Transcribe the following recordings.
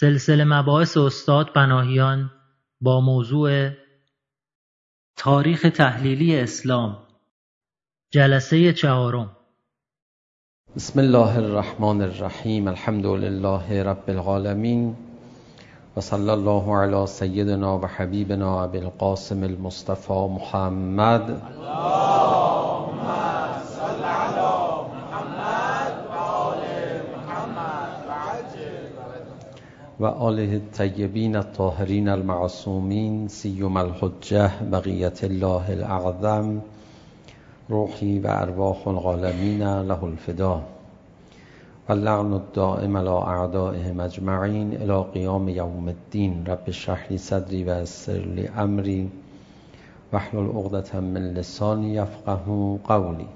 سلسله مباحث استاد بناهیان با موضوع تاریخ تحلیلی اسلام. جلسه چهارم. بسم الله الرحمن الرحیم. الحمد لله رب العالمین. و صلی الله علی سیدنا و حبیبنا ابی القاسم المصطفى محمد. الله وآله الطيبين الطاهرين المعصومين سيما الحجة بقية الله الأعظم روحي وأرواح الغالمين له الفداء واللعن الدائم على أعدائهم أجمعين إلى قيام يوم الدين رب اشرح لي صدري ويسر لي أمري واحلل عقدة من لساني يفقه قولي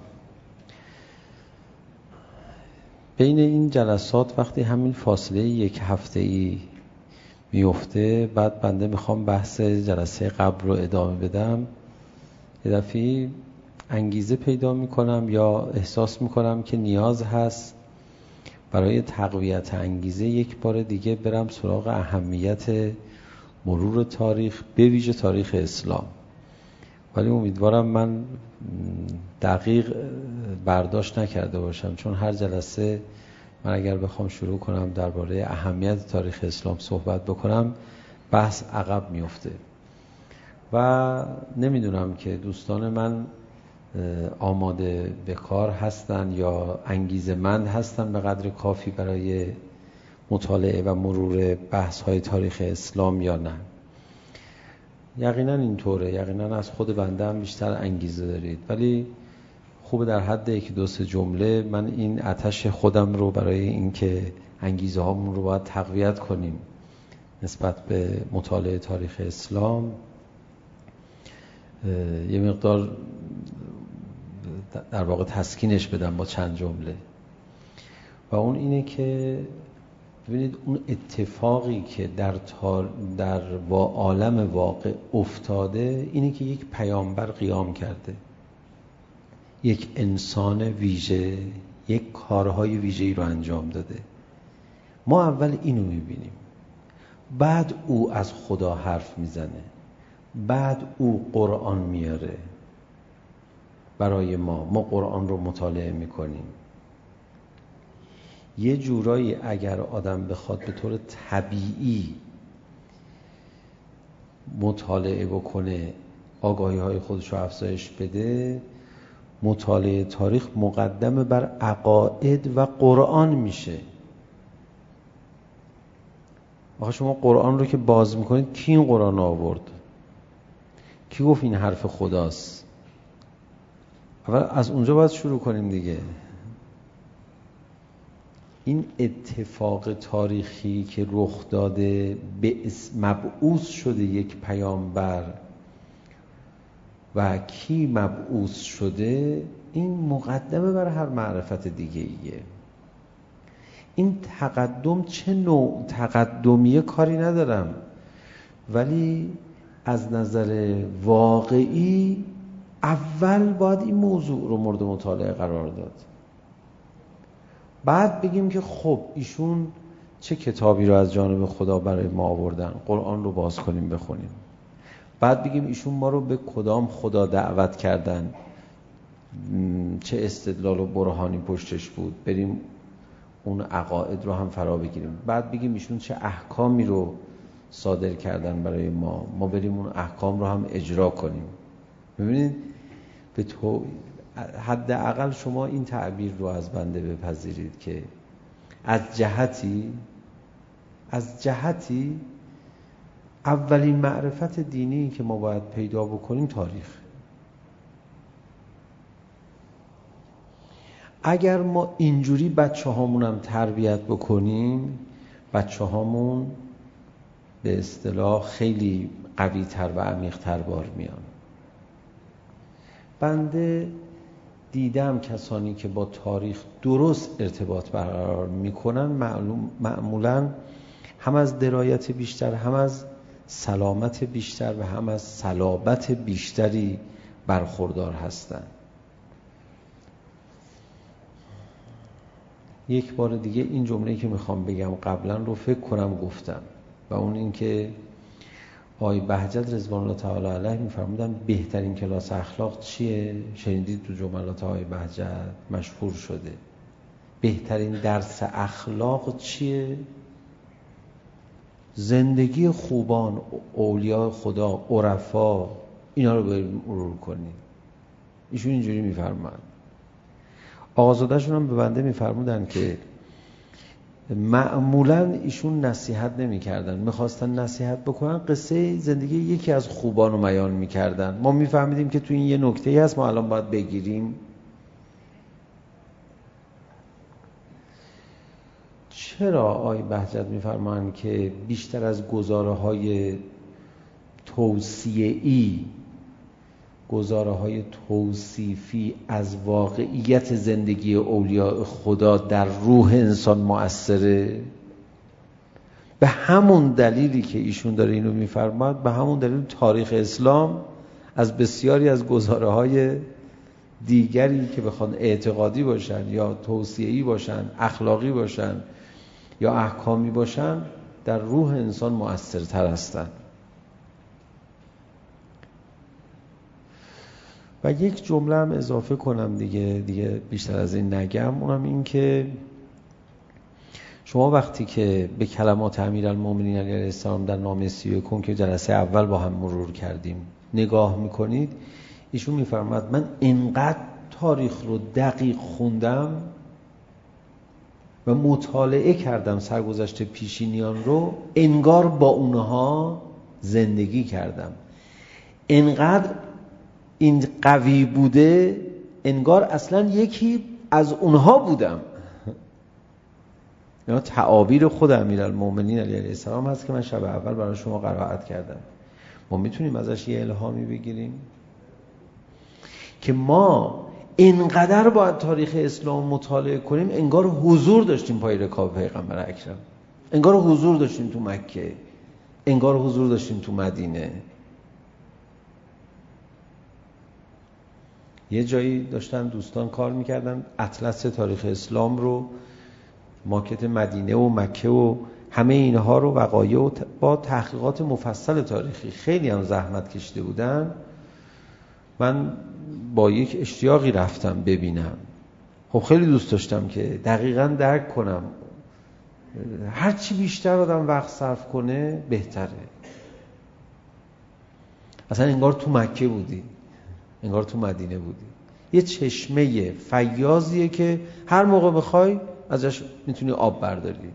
بین این جلسات وقتی همین فاصله یک هفته ای میفته بعد بنده میخوام بحث جلسه قبل رو ادامه بدم یه دفعه انگیزه پیدا میکنم یا احساس میکنم که نیاز هست برای تقویت انگیزه یک بار دیگه برم سراغ اهمیت مرور تاریخ به ویژه تاریخ اسلام ولی امیدوارم من دقیق برداشت نکرده باشم. چون هر جلسه من اگر بخوام شروع کنم درباره اهمیت تاریخ اسلام صحبت بکنم بحث عقب میفته و نمیدونم که دوستان من آماده به کار هستن یا انگیزمند هستن به قدر کافی برای مطالعه و مرور بحث های تاریخ اسلام یا نه. یقینا اینطوره. یقینا از خود بنده هم بیشتر انگیزه دارید. ولی خوبه در حد یک دو سه جمله من این آتش خودم رو برای اینکه انگیزه هامون رو باید تقویت کنیم نسبت به مطالعه تاریخ اسلام. یه مقدار در واقع تسکینش بدم با چند جمله. و اون اینه که ببینید اون اتفاقی که در تار در با عالم واقع افتاده اینه که یک پیامبر قیام کرده یک انسان ویژه یک کارهای ویژه‌ای رو انجام داده ما اول اینو می‌بینیم بعد او از خدا حرف میزنه بعد او قرآن میاره برای ما ما قرآن رو مطالعه میکنیم یه جورایی اگر آدم بخواد به طور طبیعی مطالعه بکنه آگاهی های خودش رو افزایش بده مطالعه تاریخ مقدم بر عقاید و قرآن میشه. آخه شما قرآن رو که باز میکنید کی این قرآن آورد؟ کی گفت این حرف خداست؟ اول از اونجا باید شروع کنیم دیگه. این اتفاق تاریخی که رخ داده به مبعوث شده یک پیامبر و کی مبعوث شده این مقدمه بر هر معرفت دیگه ایه. این تقدم چه نوع تقدمیه کاری ندارم. ولی از نظر واقعی اول باید این موضوع رو مورد مطالعه قرار داد. بعد بگیم که خب ایشون چه کتابی رو از جانب خدا برای ما آوردن؟ قرآن رو باز کنیم بخونیم. بعد بگیم ایشون ما رو به کدام خدا دعوت کردن؟ چه استدلال و برهانی پشتش بود؟ بریم اون عقاید رو هم فرا بگیریم. بعد بگیم ایشون چه احکامی رو صادر کردن برای ما؟ ما بریم اون احکام رو هم اجرا کنیم. ببینید به تو حداقل شما این تعبیر رو از بنده بپذیرید که از جهتی از جهتی اولین معرفت دینی که ما باید پیدا بکنیم تاریخ. اگر ما اینجوری بچه هامون هم تربیت بکنیم بچه هامون به اصطلاح خیلی قوی تر و عمیق تر بار میان. بنده دیدم کسانی که با تاریخ درست ارتباط برقرار میکنن معلوم معمولا هم از درایت بیشتر هم از سلامت بیشتر و هم از صلابت بیشتری برخوردار هستند یک بار دیگه این جمله‌ای که میخوام بگم قبلا رو فکر کنم گفتم و اون اینکه آقای بهجت رضوان الله تعالی علیه میفرمودن بهترین کلاس اخلاق چیه؟ شنیدید تو جملات آقای بهجت مشهور شده. بهترین درس اخلاق چیه؟ زندگی خوبان اولیاء خدا عرفا اینا رو بریم مرور کنیم ایشون اینجوری میفرمان آقازادهشون هم به بنده میفرمودن که معمولا ایشون نصیحت نمی‌کردن. میخواستن نصیحت بکنن. قصه زندگی یکی از خوبان رو بیان می‌کردن. ما میفهمیدیم که تو این یه نکته‌ای هست ما الان باید بگیریم. چرا آی بهجت می‌فرمایند که بیشتر از گزاره‌های توصیه‌ای گزاره های توصیفی از واقعیت زندگی اولیاء خدا در روح انسان مؤثره. به همون دلیلی که ایشون داره اینو میفرماد به همون دلیل تاریخ اسلام از بسیاری از گزاره های دیگری که بخوان اعتقادی باشن یا توصیه‌ای باشن اخلاقی باشن یا احکامی باشن در روح انسان مؤثرتر هستند و یک جمله هم اضافه کنم دیگه دیگه بیشتر از این نگم. اونم این که شما وقتی که به کلمات امیرالمومنین علیه السلام در نامه 31 که جلسه اول با هم مرور کردیم نگاه میکنید ایشون میفرماد من اینقدر تاریخ رو دقیق خوندم و مطالعه کردم سرگذشت پیشینیان رو انگار با اونها زندگی کردم. انقدر این قوی بوده انگار اصلا یکی از اونها بودم. یا تعابیر خود امیرالمومنین علیه السلام هست که من شب اول برای شما قرائت کردم. ما میتونیم ازش یه الهامی بگیریم؟ که ما اینقدر باید تاریخ اسلام مطالعه کنیم انگار حضور داشتیم پای رکاب پیغمبر اکرم. انگار حضور داشتیم تو مکه. انگار حضور داشتیم تو مدینه. یه جایی داشتن دوستان کار میکردن. اطلس تاریخ اسلام رو ماکت مدینه و مکه و همه اینها رو وقایع و با تحقیقات مفصل تاریخی خیلی هم زحمت کشیده بودن. من با یک اشتیاقی رفتم ببینم. خب خیلی دوست داشتم که دقیقا درک کنم. هر چی بیشتر آدم وقت صرف کنه بهتره. اصلا انگار تو مکه بودی. انگار تو مدینه بودی. یه چشمه فیاضیه که هر موقع بخوای ازش میتونی آب برداری.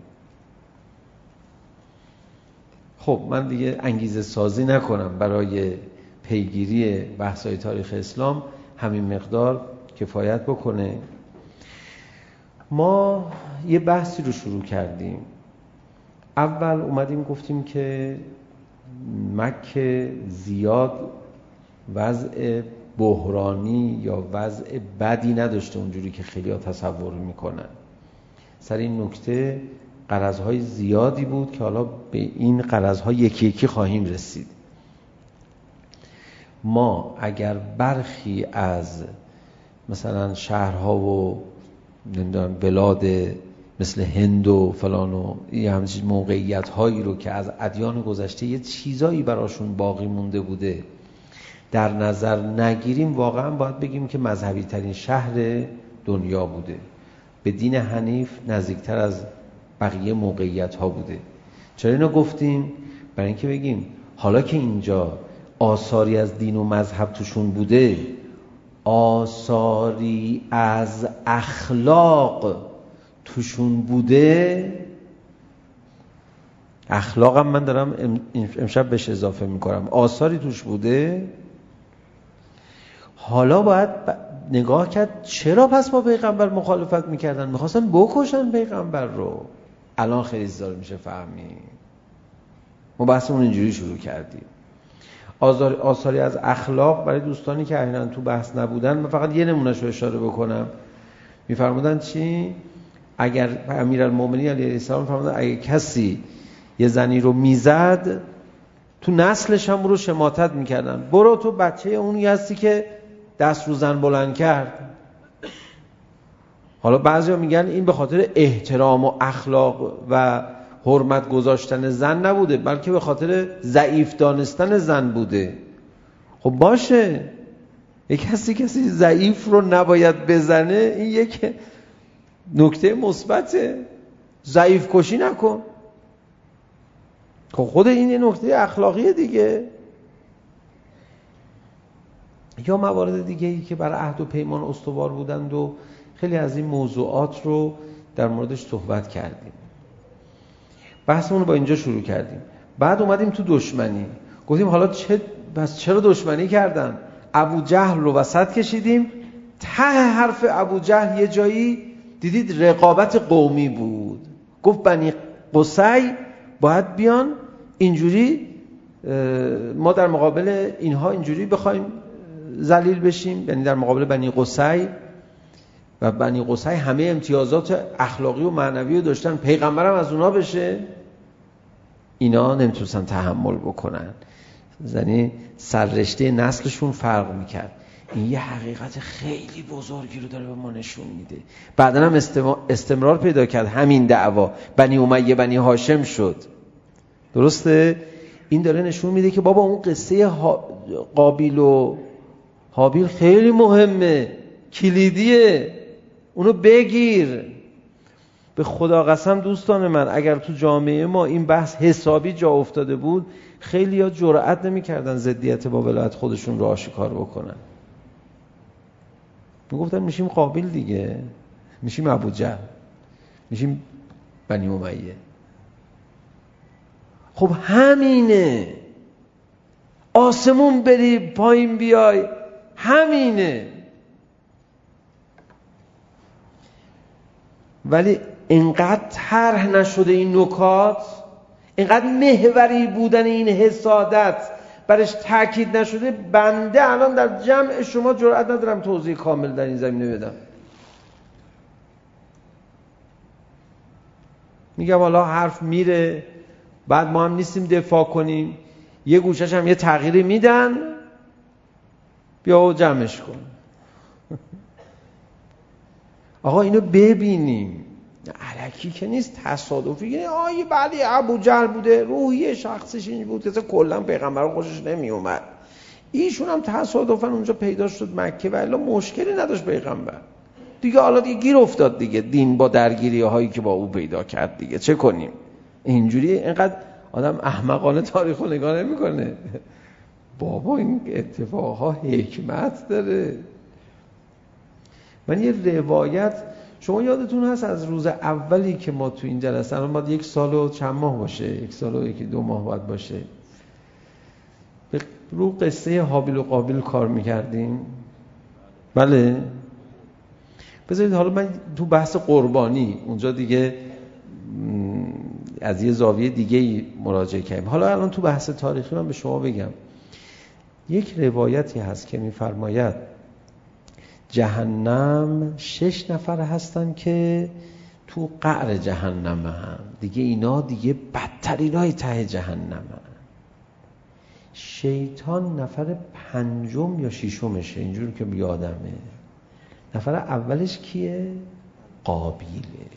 خب من دیگه انگیزه سازی نکنم برای پیگیری بحث‌های تاریخ اسلام. همین مقدار کفایت بکنه. ما یه بحثی رو شروع کردیم. اول اومدیم گفتیم که مکه زیاد وضع بحرانی یا وضع بدی نداشته اونجوری که خیلی ها تصور میکنن. سر این نکته قرضهای زیادی بود که حالا به این قرضها یکی یکی خواهیم رسید. ما اگر برخی از مثلا شهرها و نمیدونم بلاد مثل هند و فلان و یه همچین موقعیت هایی رو که از ادیان گذشته یه چیزایی براشون باقی مونده بوده در نظر نگیریم واقعا باید بگیم که مذهبی ترین شهر دنیا بوده. به دین حنیف نزدیکتر از بقیه موقعیت ها بوده. چرا اینو گفتیم؟ برای اینکه بگیم حالا که اینجا آثاری از دین و مذهب توشون بوده آثاری از اخلاق توشون بوده اخلاقم من دارم امشب بهش اضافه میکنم. آثاری توش بوده حالا باید نگاه کرد چرا پس با پیغمبر مخالفت میکردن؟ میخواستن بکشن پیغمبر رو. الان خیلی زار میشه فهمی ما بحثمون اینجوری شروع کردیم. آزار آثاری از اخلاق برای دوستانی که احیانا تو بحث نبودن من فقط یه نمونهش رو اشاره بکنم. میفرمودن چی؟ اگر امیرالمومنین علیه السلام فرمودن اگه کسی یه زنی رو میزد تو نسلش هم رو شماتت میکردن. برو تو بچه اون هستی که دست رو زن بلند کرد. حالا بعضی ها میگن این به خاطر احترام و اخلاق و حرمت گذاشتن زن نبوده بلکه به خاطر ضعیف دانستن زن بوده. خب باشه. یک کسی کسی ضعیف رو نباید بزنه این یک نکته مثبته. ضعیف کشی نکن. خب خود این یه نکته اخلاقی دیگه. یا موارد دیگه ای که بر عهد و پیمان استوار بودند و خیلی از این موضوعات رو در موردش صحبت کردیم بحثمون رو با اینجا شروع کردیم بعد اومدیم تو دشمنی گفتیم حالا چه بس چرا دشمنی کردن ابو جهل رو وسط کشیدیم ته حرف ابو جهل یه جایی دیدید رقابت قومی بود گفت بنی قصی باید بیان اینجوری ما در مقابل اینها اینجوری بخوایم ذلیل بشیم یعنی در مقابل بنی قصی. و بنی قصی همه امتیازات اخلاقی و معنوی رو داشتن پیغمبرم از اونها بشه. اینا نمیتونستن تحمل بکنن. یعنی سررشته نسلشون فرق میکرد. این یه حقیقت خیلی بزرگی رو داره به ما نشون میده. بعدا هم استمرار پیدا کرد همین دعوا. بنی امیه بنی هاشم شد. درسته؟ این داره نشون میده که بابا اون قصه قابیل و حابیل خیلی مهمه کلیدیه اونو بگیر به خدا قسم دوستان من اگر تو جامعه ما این بحث حسابی جا افتاده بود خیلی ها جرأت نمی‌کردن زدیت با ولایت خودشون رو آشکار بکنن میگفتن میشیم قابل دیگه میشیم ابوجهل میشیم بنی امیه خب همینه آسمون بری پایین بیای همینه. ولی اینقدر طرح نشده این نکات اینقدر محوری بودن این حسادت برش تاکید نشده بنده الان در جمع شما جرأت ندارم توضیح کامل در این زمینه بدم. میگم حالا حرف میره بعد ما هم نیستیم دفاع کنیم. یه گوشش هم یه تغییری میدن. بیا و جمعش کن آقا اینو ببینیم علکی که نیست تصادفی یعنی آیه بعد ابو جهل بوده روحی شخصش این بود که کلا پیغمبر خوشش نمی اومد ایشون هم تصادفا اونجا پیدا شد مکه ولی مشکلی نداشت پیغمبر دیگه حالا دیگه گیر افتاد دیگه دین با درگیری هایی که با او پیدا کرد دیگه چه کنیم اینجوری اینقدر آدم احمقانه تاریخو نگاه نمیکنه بابا این اتفاقها حکمت داره من یه روایت شما یادتون هست از روز اولی که ما تو این جلسه الان باید یک سال و چند ماه باشه یک سال و یکی دو ماه باید باشه رو قصه حابیل و قابیل کار میکردیم بله بذارید حالا من تو بحث قربانی اونجا دیگه از یه زاویه دیگه مراجعه کردیم حالا الان تو بحث تاریخی من به شما بگم یک روایتی هست که میفرماید جهنم شش نفر هستن که تو قعر جهنم هم. دیگه اینا دیگه بدترین های ته جهنم هم. شیطان نفر پنجم یا ششمشه؟ اینجور که بیادمه نفر اولش کیه؟ قابیله.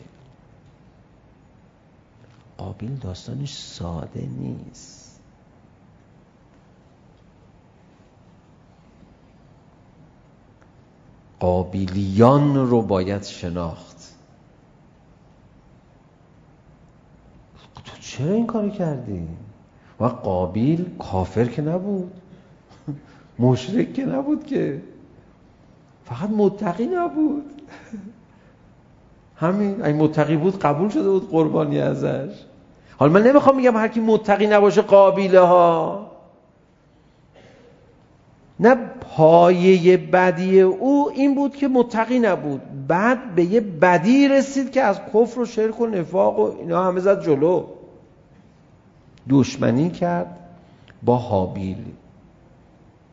قابیل داستانش ساده نیست. قابیلیان رو باید شناخت تو چرا این کاری کردی؟ و قابیل کافر که نبود مشرک که نبود که فقط متقی نبود همین این متقی بود قبول شده بود قربانی ازش حالا من نمیخوام میگم هر کی متقی نباشه قابیله ها نه پایه بدی او این بود که متقی نبود. بعد به یه بدی رسید که از کفر و شرک و نفاق و اینا همه زد جلو. دشمنی کرد با حابیل.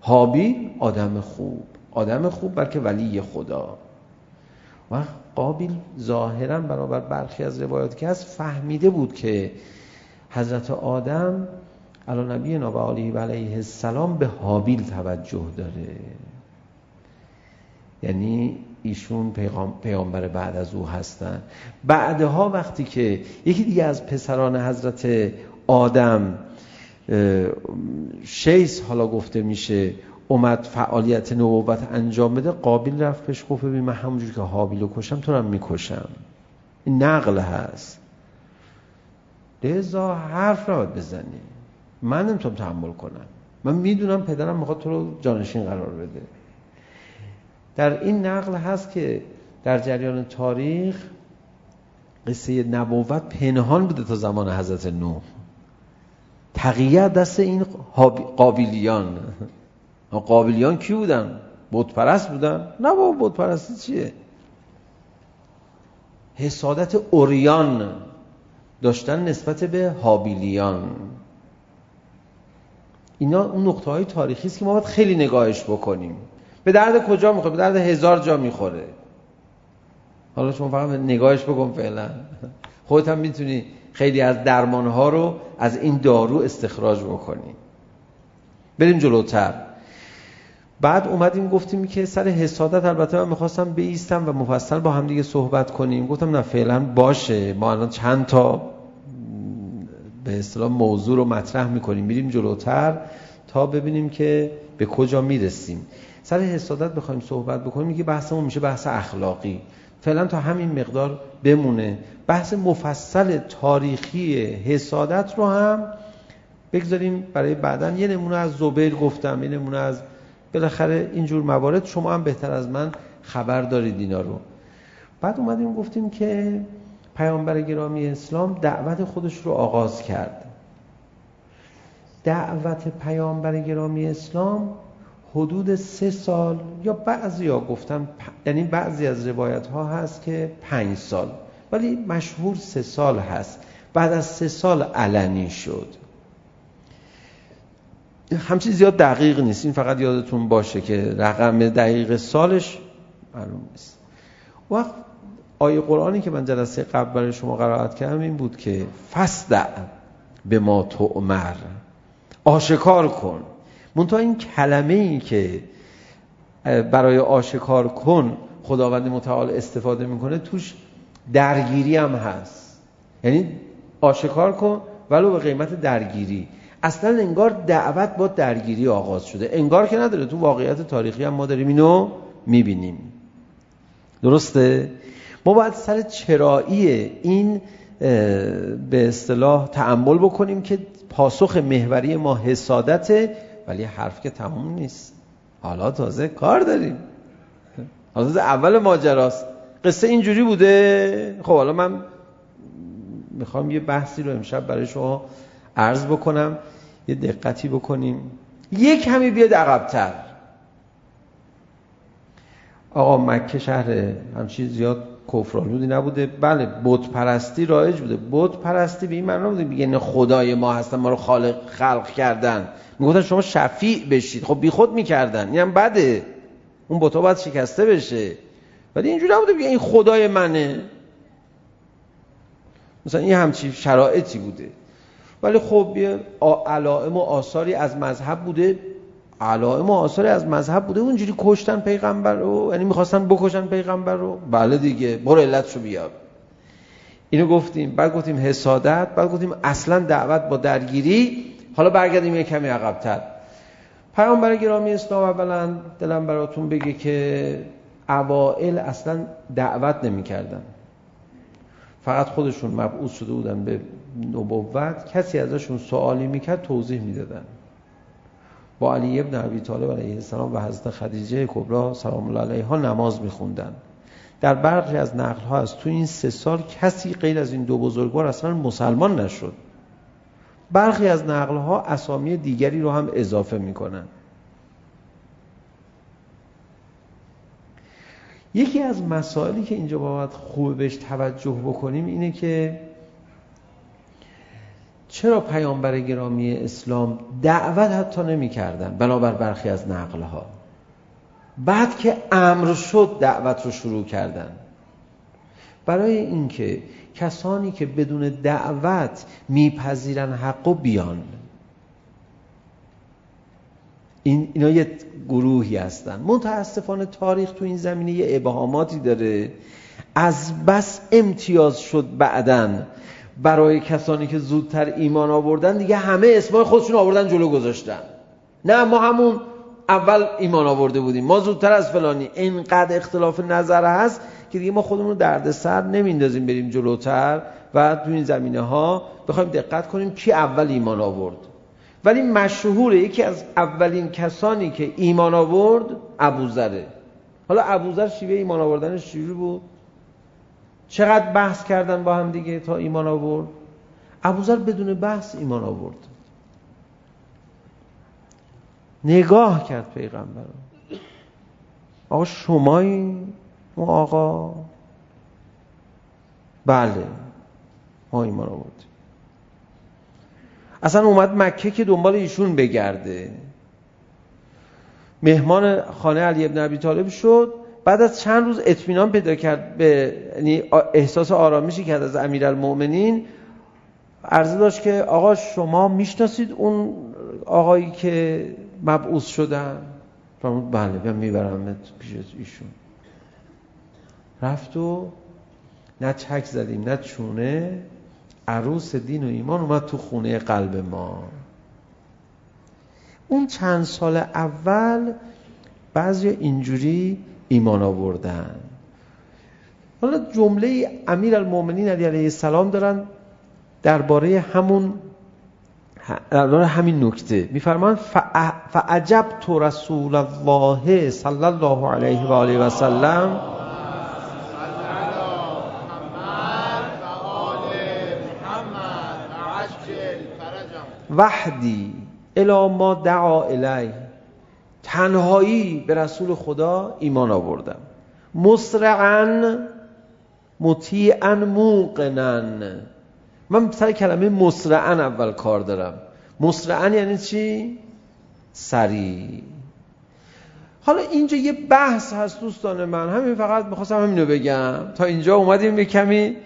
حابیل آدم خوب. آدم خوب بلکه ولی خدا. و قابیل ظاهرا برابر برخی از روایات که هست فهمیده بود که حضرت آدم علی نبینا و علیه و علیه السلام به حابیل توجه داره. یعنی ایشون پیغام، پیامبر بعد از او هستن. بعدها وقتی که یکی دیگه از پسران حضرت آدم شیس حالا گفته میشه اومد فعالیت نبوت انجام بده قابل رفت پیش گفت ببین من همونجور که حابیل رو کشم تو رو میکشم. این نقل هست. لذا حرف را بزنیم. من نمیتونم تحمل کنم من میدونم پدرم میخواد تو رو جانشین قرار بده در این نقل هست که در جریان تاریخ قصه نبوت پنهان بوده تا زمان حضرت نوح تقیه دست این قابلیان قابلیان کی بودن؟ بودپرست بودن؟ نه با بودپرستی چیه؟ حسادت اوریان داشتن نسبت به حابیلیان اینا اون نقطه های تاریخی است که ما باید خیلی نگاهش بکنیم. به درد کجا میخوره؟ به درد هزار جا میخوره. حالا شما فقط نگاهش بکن فعلا. خودت هم میتونی خیلی از درمان ها رو از این دارو استخراج بکنی. بریم جلوتر. بعد اومدیم گفتیم که سر حسادت البته من میخواستم بیستم و مفصل با هم دیگه صحبت کنیم. گفتم نه فعلا باشه. ما الان چند تا به اصطلاح موضوع رو مطرح میکنیم. میریم جلوتر تا ببینیم که به کجا میرسیم. سر حسادت بخوایم صحبت بکنیم که بحثمون میشه بحث اخلاقی. فعلا تا همین مقدار بمونه. بحث مفصل تاریخی حسادت رو هم بگذاریم. برای بعدن یه نمونه از زبیر گفتم. یه نمونه از بالاخره اینجور موارد. شما هم بهتر از من خبر دارید اینا رو. بعد اومدیم گفتیم که پیامبر گرامی اسلام دعوت خودش رو آغاز کرد. دعوت پیامبر گرامی اسلام حدود سه سال یا بعضی ها گفتم یعنی بعضی از روایت ها هست که پنج سال. ولی مشهور سه سال هست. بعد از سه سال علنی شد. همچی زیاد دقیق نیست. این فقط یادتون باشه که رقم دقیق سالش معلوم نیست. وقت آیه قرآنی که من جلسه قبل برای شما قرائت کردم این بود که فصدع به ما تعمر آشکار کن. منتها این کلمه ای که برای آشکار کن خداوند متعال استفاده میکنه توش درگیری هم هست. یعنی آشکار کن ولو به قیمت درگیری. اصلا انگار دعوت با درگیری آغاز شده. انگار که نداره تو واقعیت تاریخی هم ما داریم اینو میبینیم. درسته؟ ما باید سر چرایی این به اصطلاح تعمل بکنیم که پاسخ محوری ما حسادته ولی حرف که تموم نیست. حالا تازه کار داریم. حالا تازه اول ماجراست. قصه اینجوری بوده. خب حالا من میخوام یه بحثی رو امشب برای شما عرض بکنم یه دقتی بکنیم. یک کمی بیاد عقبتر. آقا مکه شهر همچی زیاد کفرانی نبوده بله بت پرستی رایج بوده. بت پرستی به این معنا بوده میگن خدای ما هستن ما رو خالق خلق کردن. میگفتن شما شفیع بشید. خب بیخود میکردن. اینم یعنی بده. اون بت باید شکسته بشه. ولی اینجوری نبوده. میگه این خدای منه. مثلا این همچی شرایطی بوده. ولی خب یه علائم و آثاری از مذهب بوده. علائم و آثار از مذهب بوده. اونجوری کشتن پیغمبر رو یعنی میخواستن بکشن پیغمبر رو. بله دیگه برو علتشو بیا. اینو گفتیم بعد گفتیم حسادت بعد گفتیم اصلا دعوت با درگیری. حالا برگردیم یه کمی عقب‌تر. پیامبر گرامی اسلام اولا دلم براتون بگه که اوائل اصلا دعوت نمی‌کردن. فقط خودشون مبعوث شده بودن به نبوت. کسی ازشون سوالی میکرد توضیح میدادن. با علی ابن ابی طالب علیه السلام و حضرت خدیجه کبرا سلام الله علیها نماز میخوندن. در برخی از نقل ها از تو این سه سال کسی غیر از این دو بزرگوار اصلا مسلمان نشد. برخی از نقل ها اسامی دیگری رو هم اضافه میکنن. یکی از مسائلی که اینجا باید خوب بهش توجه بکنیم اینه که چرا پیامبر گرامی اسلام دعوت حتی نمی کردن بنابر برخی از نقل ها بعد که امر شد دعوت رو شروع کردن. برای اینکه کسانی که بدون دعوت میپذیرن حق و بیان. این اینا یه گروهی هستن. متاسفانه تاریخ تو این زمینه یه ابهاماتی داره. از بس امتیاز شد بعدن برای کسانی که زودتر ایمان آوردن دیگه همه اسمای خودشون آوردن جلو گذاشتن. نه ما همون اول ایمان آورده بودیم. ما زودتر از فلانی. اینقدر اختلاف نظر هست که دیگه ما خودمون رو دردسر نمیندازیم بریم جلوتر و تو این زمینه ها بخوایم دقت کنیم کی اول ایمان آورد. ولی مشهور یکی از اولین کسانی که ایمان آورد ابوذره. حالا ابوذر شیوه ایمان آوردنش چجوری بود؟ چقدر بحث کردن با هم دیگه تا ایمان آورد؟ ابوذر بدون بحث ایمان آورد. نگاه کرد پیغمبر آقا شمایی اون آقا؟ بله ما ایمان آورد اصلا اومد مکه که دنبال ایشون بگرده. مهمان خانه علی ابن ابی طالب شد. بعد از چند روز اطمینان پیدا کرد به یعنی احساس آرامشی کرد از امیرالمومنین عرضه داشت که آقا شما میشناسید اون آقایی که مبعوث شدن؟ فرمود بله من میبرم پیش ایشون. رفت و نه چک زدیم نه چونه. عروس دین و ایمان اومد تو خونه قلب ما. اون چند سال اول بعضی اینجوری ایمان آوردن. حالا جمله امیر المومنین علی علیه السلام دارن درباره همون درباره همین نکته. میفرمان فعجب تو رسول الله صلی الله علیه و آله و سلم وحدی الا ما دعا الیه. تنهایی به رسول خدا ایمان آوردم مسرعا مطیعا موقنا. من سر کلمه مسرعا اول کار دارم. مسرعا یعنی چی؟ سریع. حالا اینجا یه بحث هست دوستان من. همین فقط میخواستم همینو بگم. تا اینجا اومدیم یه کمی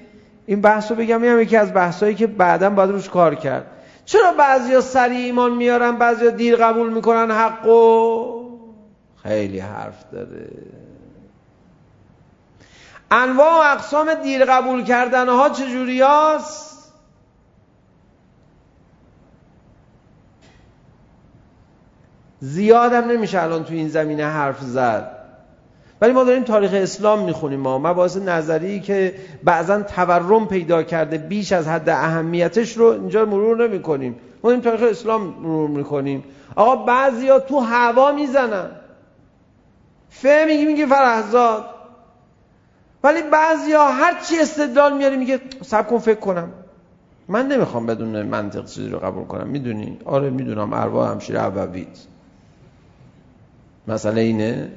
این بحث رو بگم. یه یکی از بحثایی که بعدا باید روش کار کرد. چرا بعضیا سری ایمان میارن بعضیا دیر قبول میکنن حقو؟ خیلی حرف داره. انواع و اقسام دیر قبول کردن ها چجوری هاست؟ زیاد هم نمیشه الان تو این زمینه حرف زد. ولی ما داریم تاریخ اسلام میخونیم ما. مباحث نظری که بعضا تورم پیدا کرده بیش از حد اهمیتش رو اینجا مرور نمیکنیم. ما داریم تاریخ اسلام مرور میکنیم. آقا بعضیا تو هوا میزنن. فه میگه میگه فرحزاد ولی بعضیا هر چی استدلال میاره میگه سب کن فکر کنم. من نمیخوام بدون منطق چیزی رو قبول کنم. میدونی؟ آره میدونم. ارواح همشیر عبوید مسئله اینه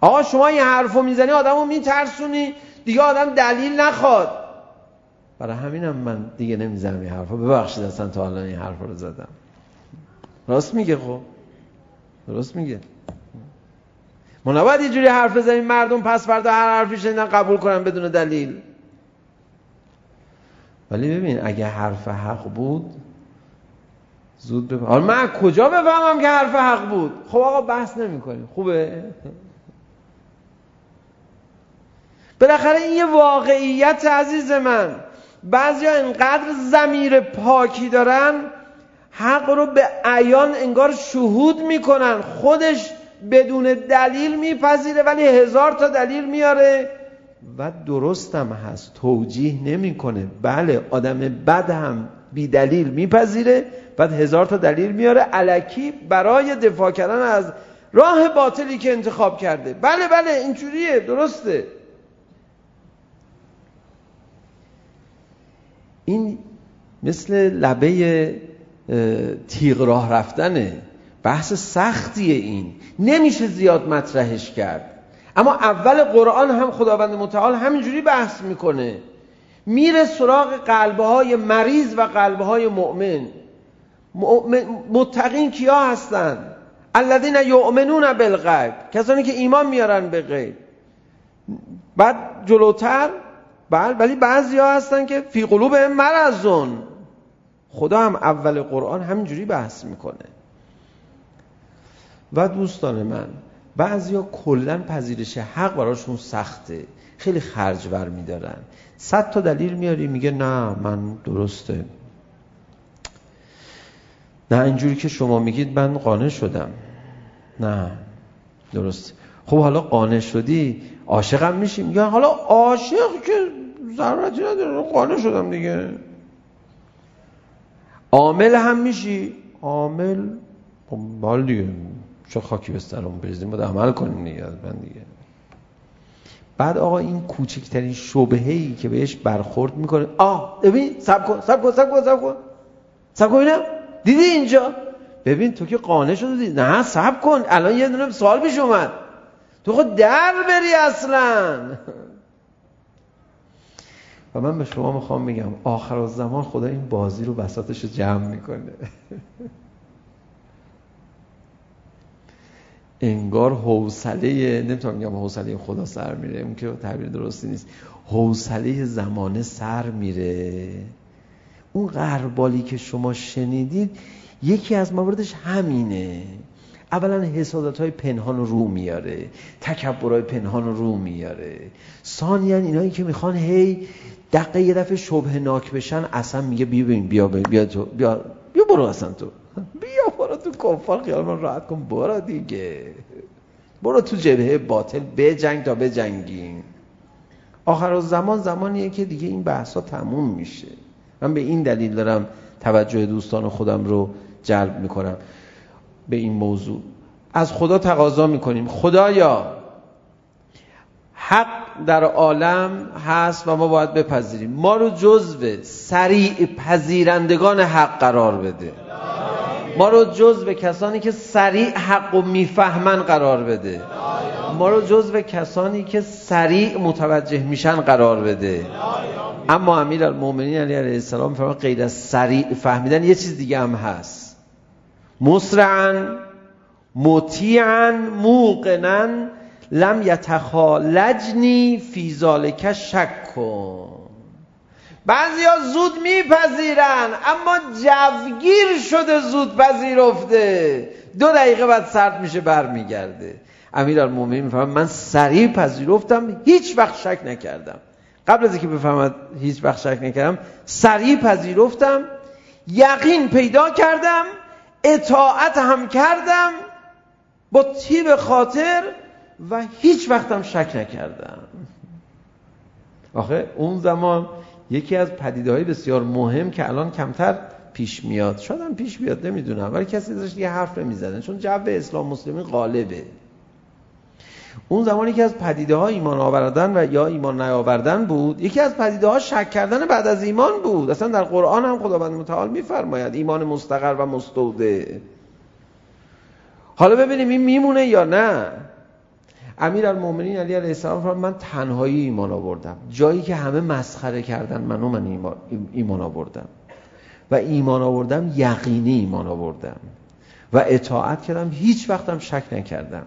آقا شما این حرفو میزنی آدمو میترسونی. دیگه آدم دلیل نخواد. برای همینم من دیگه نمیزنم این حرفو. ببخشید اصلا تا الان این حرفو رو زدم. راست میگه خب؟ درست میگه؟ ما نباید یه جوری حرف بزنیم مردم پس فردا هر حرفی شنیدن قبول کنن بدون دلیل. ولی ببین اگه حرف حق بود زود بفهم حالا من کجا بفهمم که حرف حق بود؟ خب آقا بحث نمی کنیم خوبه؟ بالاخره این یه واقعیت عزیز من. بعضی ها اینقدر زمیر پاکی دارن حق رو به عیان انگار شهود میکنن. خودش بدون دلیل میپذیره ولی هزار تا دلیل میاره و درستم هست. توجیه نمیکنه. بله آدم بد هم بی دلیل میپذیره بعد هزار تا دلیل میاره علکی برای دفاع کردن از راه باطلی که انتخاب کرده. بله بله اینجوریه درسته. این مثل لبه تیغ راه رفتنه. بحث سختیه این. نمیشه زیاد مطرحش کرد. اما اول قرآن هم خداوند متعال همینجوری بحث میکنه. میره سراغ قلبه های مریض و قلبه های مؤمن متقین کیا هستن؟ الذین یؤمنون بالغیب. کسانی که ایمان میارن به غیب. بعد جلوتر بل ولی بعضی ها هستن که فی قلوب مرزون خدا هم اول قرآن همینجوری بحث میکنه. و دوستان من بعضی ها کلن پذیرش حق براشون سخته. خیلی خرج بر میدارن. صد تا دلیل میاری میگه نه من درسته. نه اینجوری که شما میگید من قانع شدم. نه درست خب حالا قانع شدی عاشقم میشی یا حالا عاشق که ضرورتی نداره قانع شدم دیگه عامل هم میشی عامل حال دیگه چه خاکی به سرمون بریزیم باید عمل کنیم دیگه من دیگه بعد آقا این کوچکترین شبهه ای که بهش برخورد میکنه آه ببین سب کن سب کن سب کن سب کن سب کن اینم دیدی اینجا ببین تو که قانع شدی نه سب کن الان یه دونه سوال پیش اومد تو خود در بری اصلا و من به شما میخوام میگم آخر زمان خدا این بازی رو بساطش رو جمع میکنه انگار حوصله نمیتونم میگم حوصله خدا سر میره اون که تعبیر درستی نیست حوصله زمانه سر میره اون قربالی که شما شنیدید یکی از مواردش همینه اولا حسادت های پنهان رو میاره تکبر های پنهان رو میاره ثانیا اینایی که میخوان هی دقیقه یه دفعه شبه ناک بشن اصلا میگه بیا ببین بیا بیا تو بیا بیا برو اصلا تو بیا برو تو کفار خیال من راحت کن برو دیگه برو تو جبهه باطل به جنگ تا به جنگیم آخر از زمان زمانیه که دیگه این بحثا تموم میشه من به این دلیل دارم توجه دوستان خودم رو جلب میکنم به این موضوع. از خدا تقاضا میکنیم. خدایا حق در عالم هست و ما باید بپذیریم. ما رو جزو سریع پذیرندگان حق قرار بده. ما رو جزو کسانی که سریع حق و میفهمن قرار بده. ما رو جزو کسانی که سریع متوجه میشن قرار بده. اما امیر المومنین علیه السلام فرمان غیر از سریع فهمیدن یه چیز دیگه هم هست. مسرعا مطیعا موقنا لم یتخالجنی فی ذالک شک کن بعضی ها زود میپذیرن اما جوگیر شده زود پذیرفته دو دقیقه بعد سرد میشه برمیگرده امیرالمومنین میفهمد من سریع پذیرفتم هیچ وقت شک نکردم قبل از اینکه بفهمد هیچ وقت شک نکردم سریع پذیرفتم یقین پیدا کردم اطاعت هم کردم با تیب خاطر و هیچ وقت هم شک نکردم. آخه اون زمان یکی از پدیده های بسیار مهم که الان کمتر پیش میاد شاید هم پیش بیاد نمیدونم ولی کسی داشت یه حرف نمیزدن چون جو اسلام مسلمی غالبه. اون زمانی که از پدیده ها ایمان آوردن و یا ایمان نیاوردن بود یکی از پدیده ها شک کردن بعد از ایمان بود. اصلا در قرآن هم خداوند متعال میفرماید ایمان مستقر و مستوده. حالا ببینیم این میمونه یا نه. امیر المومنین علی علیه السلام فرمود من تنهایی ایمان آوردم. جایی که همه مسخره کردن منو من ایمان, ایمان آوردم. و ایمان آوردم یقینی ایمان آوردم. و اطاعت کردم هیچ وقتم شک نکردم.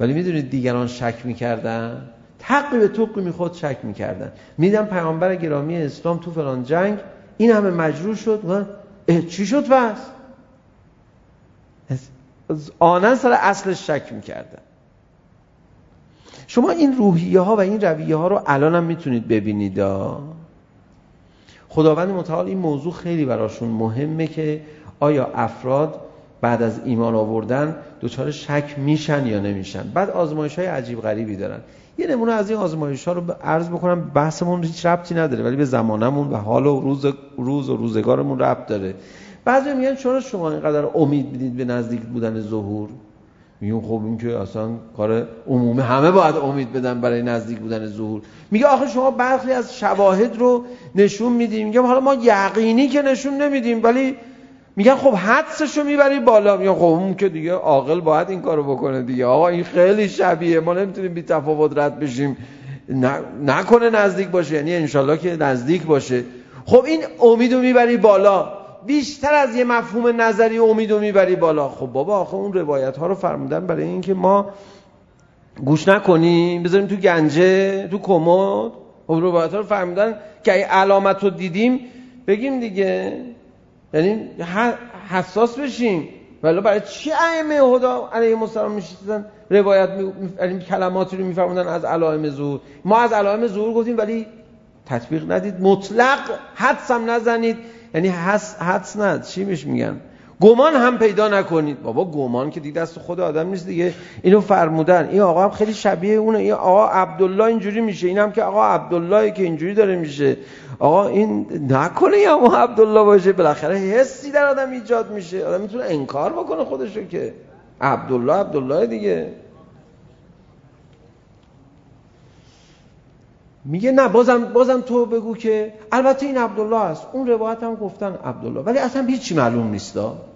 ولی میدونید دیگران شک میکردن؟ تقی به توقی خود شک میکردن. میدم پیامبر گرامی اسلام تو فلان جنگ این همه مجروح شد. و چی شد بس؟ آنن سر اصلش شک میکردن. شما این روحیه ها و این رویه ها رو الان هم میتونید ببینید. خداوند متعال این موضوع خیلی براشون مهمه که آیا افراد بعد از ایمان آوردن دوچار شک میشن یا نمیشن؟ بعد آزمایش های عجیب غریبی دارن. یه نمونه از این آزمایش ها رو عرض بکنم بحثمون هیچ ربطی نداره ولی به زمانمون و حال و روز روز و روزگارمون ربط داره. بعضی میگن چرا شما اینقدر امید میدید به نزدیک بودن ظهور؟ میگن خب این که اصلا کار عمومی همه باید امید بدن برای نزدیک بودن ظهور. میگه آخه شما برخی از شواهد رو نشون میدیم میگم حالا ما یقینی که نشون نمیدیم ولی میگن خب حدسش رو میبری بالا. میگن خب اون که دیگه عاقل باید این کارو بکنه دیگه. آقا این خیلی شبیه. ما نمیتونیم بی تفاوت رد بشیم. نکنه نزدیک باشه. یعنی انشالله که نزدیک باشه. خب این امیدو میبری بالا. بیشتر از یه مفهوم نظری امیدو میبری بالا. خب بابا آخه اون روایت ها رو فرمودن برای اینکه ما گوش نکنیم. بذاریم تو گنجه تو کمد. خب روایت ها رو فرمودن که اگه علامت رو دیدیم بگیم دیگه. یعنی حساس بشیم ولی برای چی ائمه خدا علیه السلام میشستن روایت می کلماتی رو میفرمودن از علائم ظهور ما از علائم ظهور گفتیم ولی تطبیق ندید مطلق حدس هم نزنید یعنی حدس حدس نه چی میش میگن گمان هم پیدا نکنید. بابا گمان که دیگه دست خود آدم نیست دیگه. اینو فرمودن. این آقا هم خیلی شبیه اونه. این آقا عبدالله اینجوری میشه. این هم که آقا عبدالله که اینجوری داره میشه. آقا این نکنه یا ما عبدالله باشه. بالاخره حسی در آدم ایجاد میشه. آدم میتونه انکار بکنه خودشو که. عبدالله عبدالله دیگه. میگه نه بازم بازم تو بگو که البته این عبدالله است. اون روایت هم گفتن عبدالله. ولی اصلا هیچی معلوم نیستا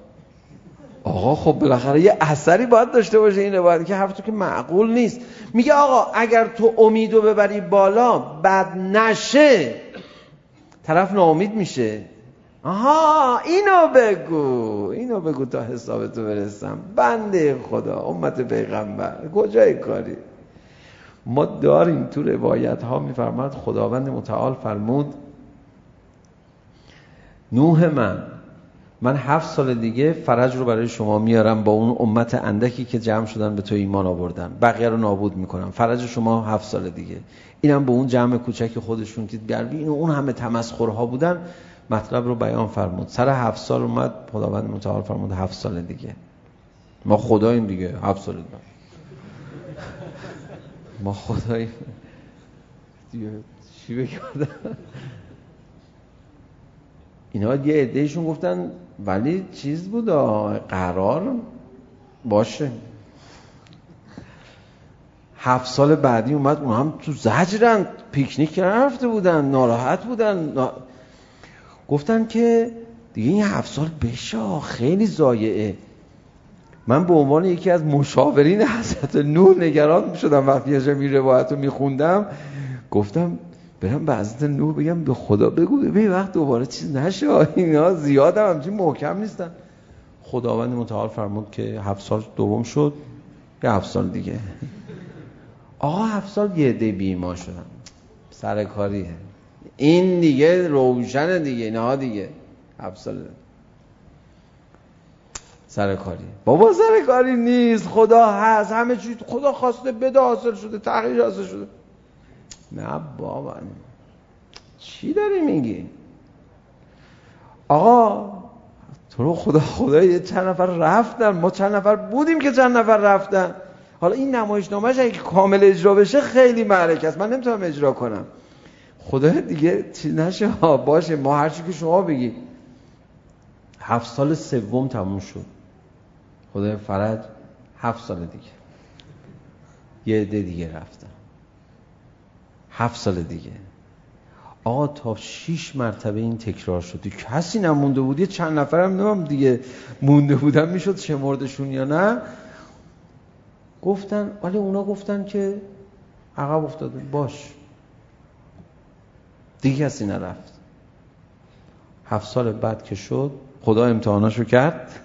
آقا خب بالاخره یه اثری باید داشته باشه این روایت که حرف تو که معقول نیست. میگه آقا اگر تو امیدو ببری بالا بد نشه. طرف ناامید میشه. آها اینو بگو. اینو بگو تا حسابتو برسم. بنده خدا امت پیغمبر کجای کاری؟ ما داریم تو روایت ها میفرماد خداوند متعال فرمود نوح من من هفت سال دیگه فرج رو برای شما میارم با اون امت اندکی که جمع شدن به تو ایمان آوردن. بقیه رو نابود میکنم. فرج شما هفت سال دیگه. اینم به اون جمع کوچک خودشون که در اینو اون همه تمسخرها بودن. مطلب رو بیان فرمود. سر هفت سال اومد. خداوند متعال فرمود هفت سال دیگه. ما خداییم دیگه. هفت سال دیگه. ما خداییم. دیگه چی بگردم اینا یه عدهشون گفتن ولی چیز بود قرار باشه. هفت سال بعدی اومد اون هم تو زجرن پیکنیک کردن رفته بودن ناراحت بودن نا... گفتن که دیگه این هفت سال بشا خیلی زایعه. من به عنوان یکی از مشاورین حضرت نور نگران شدم وقتی یه می روایت رو میخوندم گفتم برم بعضتا نو بگم به خدا بگو به وقت دوباره چیز نشه. اینا زیاد هم همچین محکم نیستن. خداوند متعال فرمود که هفت سال دوم شد. یه هفت سال دیگه. آقا هفت سال یه دی بیما شدن. سر کاریه این دیگه روشن دیگه اینها دیگه. هفت سال. سر کاری. بابا سر کاری نیست. خدا هست. همه چی خدا خواسته بده حاصل شده تغییر حاصل شده. نه بابا چی داری میگی آقا تو رو خدا خدا یه چند نفر رفتن ما چند نفر بودیم که چند نفر رفتن حالا این نمایش نامش اگه کامل اجرا بشه خیلی معرکه است من نمیتونم اجرا کنم خدا دیگه چی نشه ها باشه ما هر چی که شما بگی هفت سال سوم تموم شد خدا فرج هفت سال دیگه یه عده دیگه رفتن هفت سال دیگه آقا تا شیش مرتبه این تکرار شد کسی نمونده بود یه چند نفرم نمیم دیگه مونده بودن میشد شمردشون یا نه گفتن ولی اونا گفتن که عقب افتاده باش دیگه کسی نرفت هفت سال بعد که شد خدا امتحاناشو کرد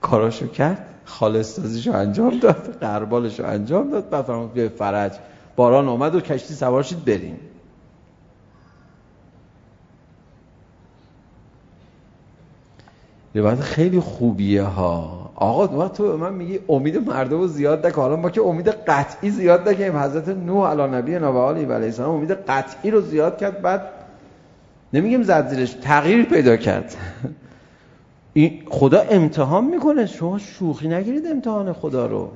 کاراشو کرد خالص سازیشو انجام داد قربالشو انجام داد بعد فرمود بیای فرج باران اومد و کشتی سوار شید بریم روایت خیلی خوبیه ها آقا ما تو من میگی امید مردم زیاد نکن حالا ما که امید قطعی زیاد نکنیم حضرت نوح علی نبی و علیه السلام امید قطعی رو زیاد کرد بعد نمیگیم زد زیرش تغییر پیدا کرد خدا امتحان میکنه شما شوخی نگیرید امتحان خدا رو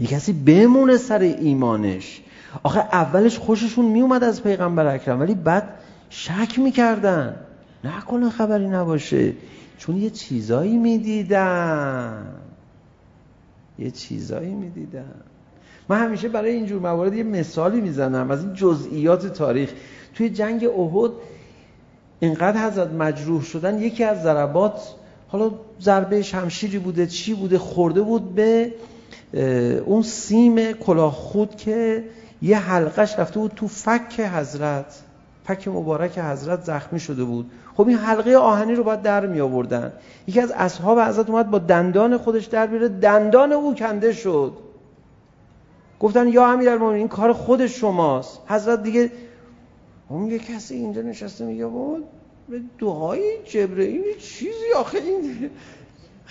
یه کسی بمونه سر ایمانش آخه اولش خوششون میومد از پیغمبر اکرم ولی بعد شک میکردن نکنه خبری نباشه چون یه چیزایی میدیدن یه چیزایی میدیدن من همیشه برای اینجور موارد یه مثالی میزنم از این جزئیات تاریخ توی جنگ احد اینقدر حضرت مجروح شدن یکی از ضربات حالا ضربه شمشیری بوده چی بوده خورده بود به اون سیم کلاه خود که یه حلقش رفته بود تو فک حضرت فک مبارک حضرت زخمی شده بود. خب این حلقه آهنی رو باید در می آوردن. یکی از اصحاب حضرت اومد با دندان خودش در بیاره. دندان او کنده شد. گفتن یا امیرالمومنین این کار خود شماست. حضرت دیگه اون یه کسی اینجا نشسته میگه بود به دعای جبرئیل چیزی آخه این؟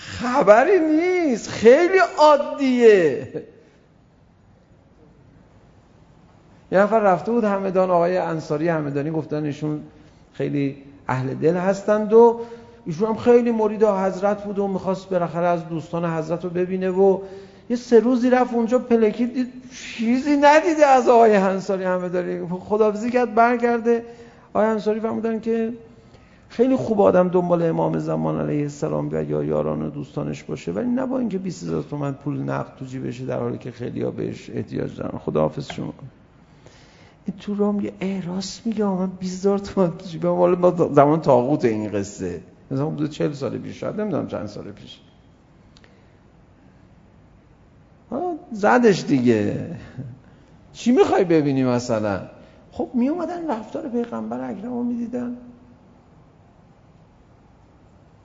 خبری نیست. خیلی عادیه. یه نفر رفته بود همدان آقای انصاری همدانی گفتن ایشون خیلی اهل دل هستند و ایشون هم خیلی مرید حضرت بود و میخواست بالاخره از دوستان حضرت رو ببینه و یه سه روزی رفت اونجا پلکی دید. چیزی ندیده از آقای انصاری همدانی. خداحافظی کرد برگرده. آقای انصاری فرمودن که خیلی خوب آدم دنبال امام زمان علیه السلام بیاد یا یاران و دوستانش باشه. ولی نه با اینکه 20000 تومن پول نقد تو جیبشه در حالی که خیلی ها بهش احتیاج دارن. خداحافظ شما. این تو رام یه احراس میگه من 20000 تومن تو جیبم. حالا ما زمان تاغوت این قصه. مثلا بود 40 سال پیش شاید نمیدونم چند سال پیش. زدش دیگه. چی میخوای ببینی مثلا؟ خب می اومدن رفتار پیغمبر اکرم رو میدیدن.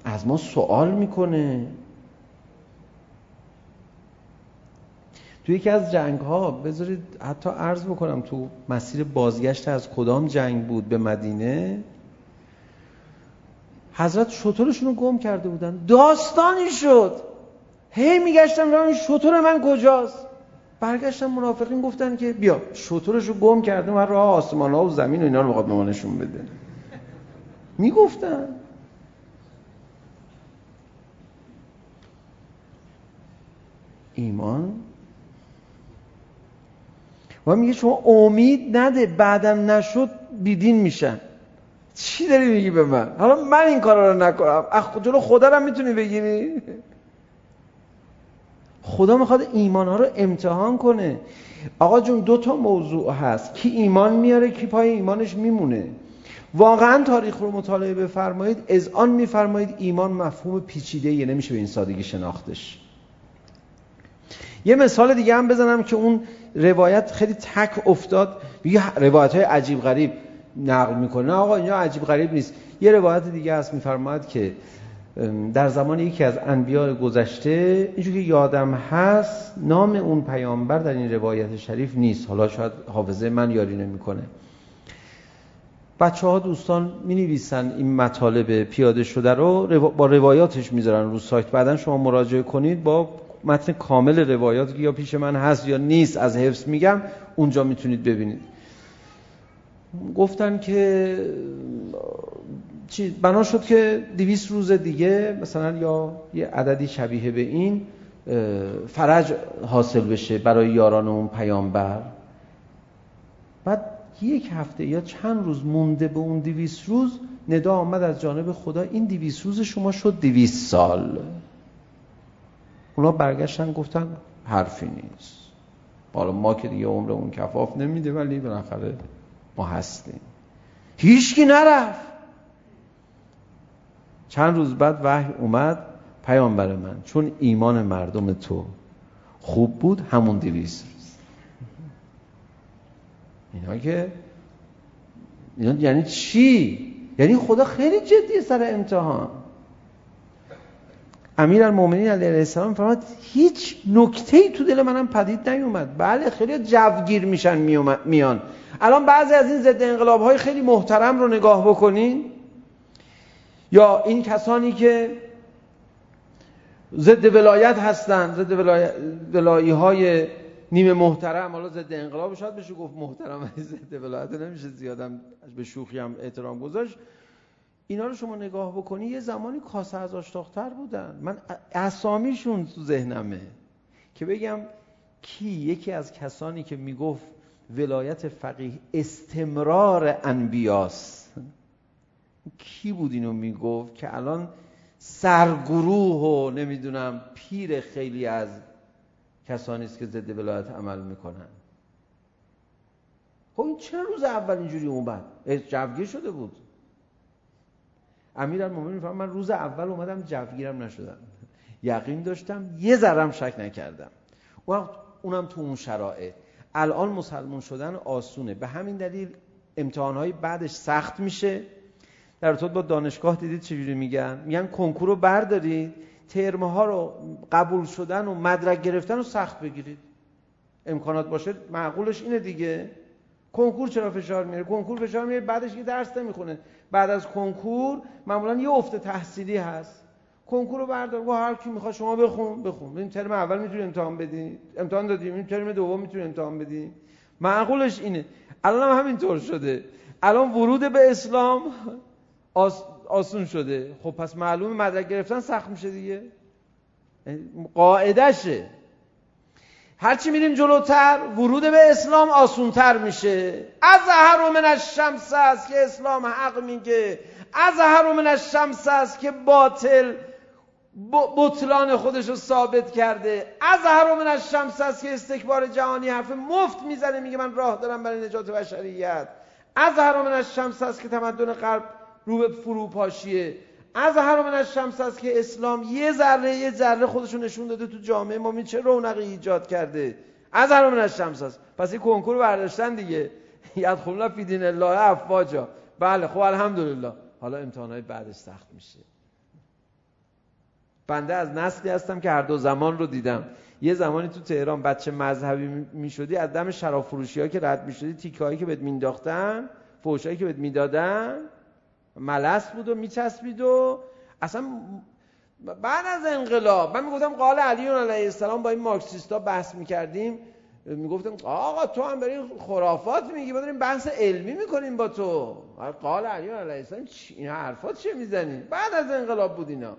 از ما سوال میکنه. تو یکی از جنگ ها بذارید حتی عرض بکنم تو مسیر بازگشت از کدام جنگ بود به مدینه؟ حضرت شطورشون رو گم کرده بودن. داستانی شد. هی میگشتم این شطور من کجاست؟ برگشتم منافقین گفتن که بیا شطورش رو گم کرده من راه آسمان ها و زمین و اینا رو بخواد به ما نشون بده. میگفتن. ایمان و میگه شما امید نده بعدم نشد بیدین میشن چی داری میگی به من حالا من این کارا رو نکنم اخ جلو خدا رو میتونی بگیری خدا میخواد ایمان ها رو امتحان کنه آقا جون دو تا موضوع هست کی ایمان میاره کی پای ایمانش میمونه واقعا تاریخ رو مطالعه بفرمایید از آن میفرمایید ایمان مفهوم پیچیده یه نمیشه به این سادگی شناختش یه مثال دیگه هم بزنم که اون روایت خیلی تک افتاد. یه روایت های عجیب غریب نقل میکنه. آقا اینجا عجیب غریب نیست. یه روایت دیگه هست میفرماید که در زمان یکی از انبیاء گذشته اینجور که یادم هست نام اون پیامبر در این روایت شریف نیست. حالا شاید حافظه من یاری نمیکنه. بچه ها دوستان می نویسن این مطالب پیاده شده رو با روایاتش میذارن رو سایت. بعدا شما مراجعه کنید با متن کامل روایات که یا پیش من هست یا نیست از حفظ میگم اونجا میتونید ببینید. گفتن که چی بنا شد که 200 روز دیگه مثلا یا یه عددی شبیه به این فرج حاصل بشه برای یاران اون پیامبر. بعد یک هفته یا چند روز مونده به اون 200 روز ندا آمد از جانب خدا این 200 روز شما شد 200 سال. اونا برگشتن گفتن حرفی نیست. حالا ما که دیگه عمر اون کفاف نمیده ولی بالاخره ما هستیم. هیچکی نرفت. چند روز بعد وحی اومد پیامبر من چون ایمان مردم تو خوب بود همون دویست روز. اینا که اینا یعنی چی؟ یعنی خدا خیلی جدیه سر امتحان. امیر المومنین علیه السلام فرماد هیچ نکتهی تو دل منم پدید نیومد بله خیلی جوگیر میشن میان الان بعضی از این ضد انقلاب های خیلی محترم رو نگاه بکنین یا این کسانی که ضد ولایت هستن ضد ولایی های نیمه محترم حالا ضد انقلاب شاید بشه گفت محترم ضد ولایت نمیشه زیادم به شوخی هم احترام گذاشت اینا رو شما نگاه بکنی یه زمانی کاسه از آشتاختر بودن. من اسامیشون تو ذهنمه که بگم کی؟ یکی از کسانی که میگفت ولایت فقیه استمرار انبیاس. کی بود اینو میگفت که الان سرگروه و نمیدونم پیر خیلی از کسانی است که ضد ولایت عمل میکنن. خب این چه روز اول اینجوری اومد؟ جوگیر شده بود. امیر المومنین میفهمم من روز اول اومدم جوگیرم نشدم. یقین داشتم یه ذرم شک نکردم. وقت اونم تو اون شرایط. الان مسلمان شدن آسونه. به همین دلیل امتحانهای بعدش سخت میشه. در ارتباط با دانشگاه دیدید چجوری میگن؟ میگن کنکور رو بردارید ترمه ها رو قبول شدن و مدرک گرفتن رو سخت بگیرید. امکانات باشه معقولش اینه دیگه. کنکور چرا فشار میاره کنکور فشار میاره بعدش که درس نمیخونه بعد از کنکور معمولا یه افت تحصیلی هست کنکور رو بردار و هر کی میخواد شما بخون بخون این ترم اول میتونی امتحان بدی امتحان دادیم این ترم دوم میتونی امتحان بدی معقولش اینه الان هم همینطور شده الان ورود به اسلام آس... آسون شده خب پس معلوم مدرک گرفتن سخت میشه دیگه قاعدشه هرچی میریم جلوتر ورود به اسلام آسونتر میشه. از هر من الشمس است که اسلام حق میگه. از هر من الشمس است که باطل بطلان خودش رو ثابت کرده. از هر من الشمس است که استکبار جهانی حرف مفت میزنه میگه من راه دارم برای نجات بشریت. از هر من الشمس است که تمدن غرب رو به فروپاشیه. از هر من از شمس است که اسلام یه ذره یه ذره خودشون نشون داده تو جامعه ما چه رونقی ایجاد کرده از هر من از شمس است پس این کنکور برداشتن دیگه یدخلون فی دین الله افواجا بله خب الحمدلله حالا امتحانات بعدش سخت میشه بنده از نسلی هستم که هر دو زمان رو دیدم یه زمانی تو تهران بچه مذهبی میشدی از دم شراب فروشی ها که رد میشدی تیکه هایی که بهت مینداختن فوش هایی که بهت میدادن ملس بود و میچسبید و اصلا بعد از انقلاب من میگفتم قال علی علیه السلام با این مارکسیستا بحث میکردیم میگفتم آقا تو هم برای خرافات میگی ما داریم بحث علمی میکنیم با تو. قال علی علیه السلام این حرفات چه میزنی؟ بعد از انقلاب بود اینا.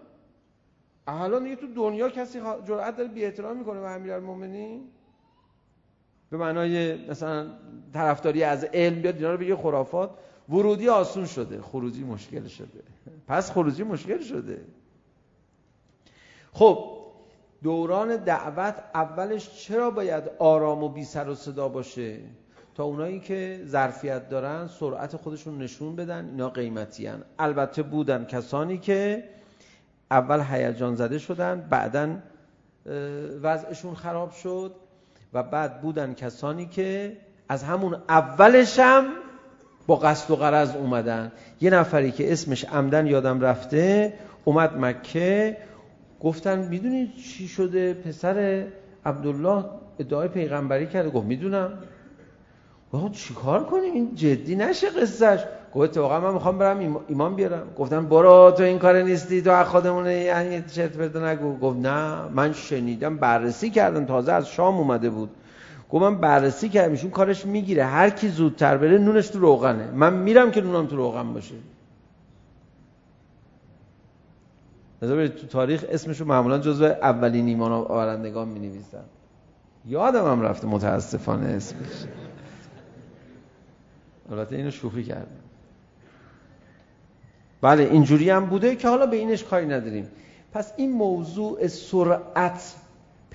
الان دیگه تو دنیا کسی جرأت داره بی احترام میکنه به امیرالمومنین به معنای مثلا طرفداری از علم بیاد اینا رو بگه خرافات؟ ورودی آسون شده خروجی مشکل شده. پس خروجی مشکل شده. خب دوران دعوت اولش چرا باید آرام و بی سر و صدا باشه؟ تا اونایی که ظرفیت دارن سرعت خودشون نشون بدن اینا قیمتی هن. البته بودن کسانی که اول هیجان زده شدن بعدا وضعشون خراب شد و بعد بودن کسانی که از همون اولش هم با قصد و قرض اومدن. یه نفری که اسمش عمدن یادم رفته اومد مکه گفتن میدونی چی شده؟ پسر عبدالله ادعای پیغمبری کرده گفت میدونم. آقا چیکار کنیم؟ این جدی نشه قصهش. گفت واقعا من میخوام برم ایمان بیارم. گفتن برو تو این کار نیستی تو از خودمون یعنی چرت پرت نگو. گفت نه من شنیدم بررسی کردم تازه از شام اومده بود. گفت من بررسی کردم ایشون کارش میگیره. هر کی زودتر بره نونش تو روغنه. من میرم که نونم تو روغن باشه. مثلا تو تاریخ اسمشو معمولا جزو اولین ایمان آورندگان می نویسن یادم هم رفته متاسفانه اسمش. البته اینو شوخی کردم. بله اینجوری هم بوده که حالا به اینش کاری نداریم. پس این موضوع سرعت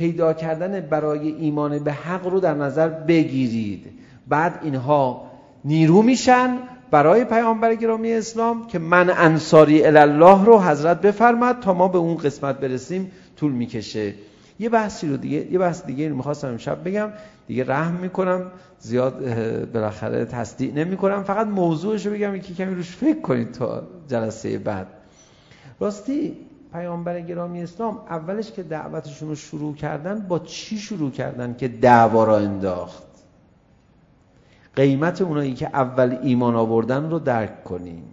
پیدا کردن برای ایمان به حق رو در نظر بگیرید. بعد اینها نیرو میشن برای پیامبر گرامی اسلام که من انصاری الله رو حضرت بفرماد تا ما به اون قسمت برسیم طول میکشه. یه بحثی رو دیگه یه بحث دیگه رو می‌خواستم امشب بگم. دیگه رحم میکنم. زیاد بالاخره تصدیق نمیکنم. فقط موضوعش رو بگم یکی کمی روش فکر کنید تا جلسه بعد. راستی پیامبر گرامی اسلام اولش که دعوتشون رو شروع کردن با چی شروع کردن که دعوا را انداخت؟ قیمت اونایی که اول ایمان آوردن رو درک کنیم.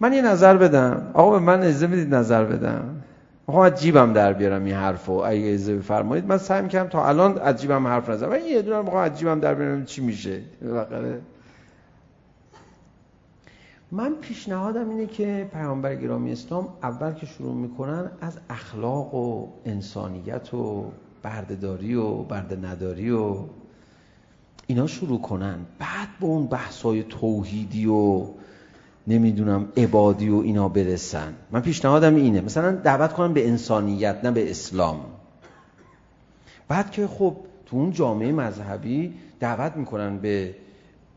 من یه نظر بدم. آقا به من اجازه بدید نظر بدم. آقا از جیبم در بیارم این حرفو. اگه اجازه بفرمایید. من سعی می‌کنم تا الان از جیبم حرف نزنم. ولی یه دونه آقا از جیبم در بیارم چی میشه. بالاخره من پیشنهادم اینه که پیامبر گرامی اسلام اول که شروع میکنن از اخلاق و انسانیت و بردهداری و برده نداری و اینا شروع کنن. بعد به اون بحثای توحیدی و نمیدونم عبادی و اینا برسن. من پیشنهادم اینه. مثلا دعوت کنم به انسانیت نه به اسلام. بعد که خب تو اون جامعه مذهبی دعوت میکنن به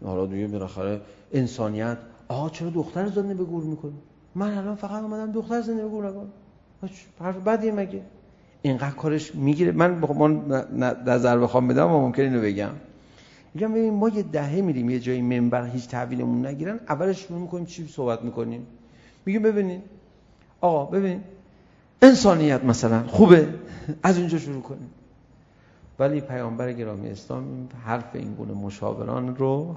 حالا دیگه بالاخره انسانیت آقا چرا دختر زنده به گور میکنی؟ من الان فقط اومدم دختر زنده به گور نکنم حرف بدیه مگه؟ اینقدر کارش میگیره. من من نظر بخوام بدم و ممکنه اینو بگم. میگم ببین ما یه دهه میریم یه جایی منبر هیچ تحویلمون نگیرن. اولش شروع میکنیم چی صحبت میکنیم. میگیم ببینید آقا ببین. انسانیت مثلا خوبه. از اونجا شروع کنیم. ولی پیامبر گرامی اسلام حرف این گونه مشاوران رو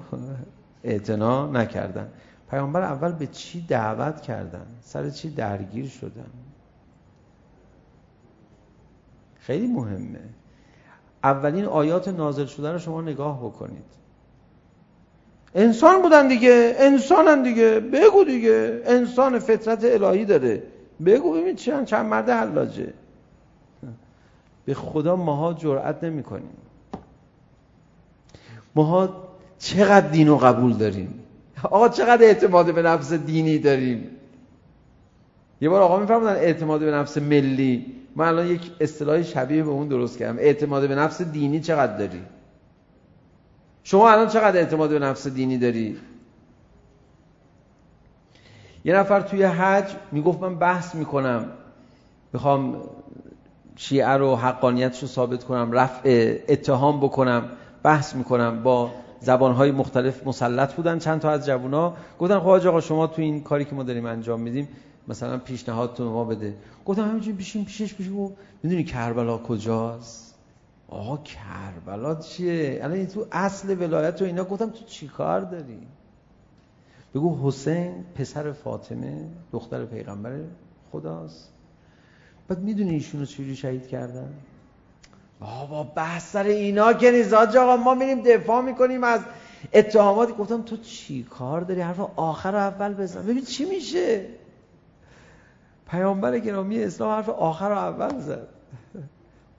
اعتنا نکردن. پیامبر اول به چی دعوت کردن سر چی درگیر شدن خیلی مهمه اولین آیات نازل شده رو شما نگاه بکنید انسان بودن دیگه انسانن دیگه بگو دیگه انسان فطرت الهی داره بگو ببین چند چند مرد حلاجه به خدا ماها جرأت نمی کنیم ماها چقدر دینو قبول داریم آقا چقدر اعتماد به نفس دینی داریم؟ یه بار آقا میفرمودن اعتماد به نفس ملی. من الان یک اصطلاح شبیه به اون درست کردم. اعتماد به نفس دینی چقدر داری؟ شما الان چقدر اعتماد به نفس دینی داری؟ یه نفر توی حج میگفت من بحث میکنم. میخوام شیعه رو حقانیتش رو ثابت کنم رفع اتهام بکنم بحث میکنم با زبانهای مختلف مسلط بودن. چند تا از جوونا گفتن خب آقا شما تو این کاری که ما داریم انجام میدیم مثلا پیشنهادتون ما بده. گفتم همینجوری بشین پیشش بشین و میدونی کربلا کجاست؟ آقا کربلا چیه؟ الان تو اصل ولایت و اینا. گفتم تو چیکار داری؟ بگو حسین پسر فاطمه دختر پیغمبر خداست. بعد میدونی ایشونو چجوری شهید کردن؟ بابا بحث سر اینا که نیست آقا ما میریم دفاع میکنیم از اتهاماتی. گفتم تو چی کار داری؟ حرف آخر و اول بزن. ببین چی میشه؟ پیامبر گرامی اسلام حرف آخر و اول زد.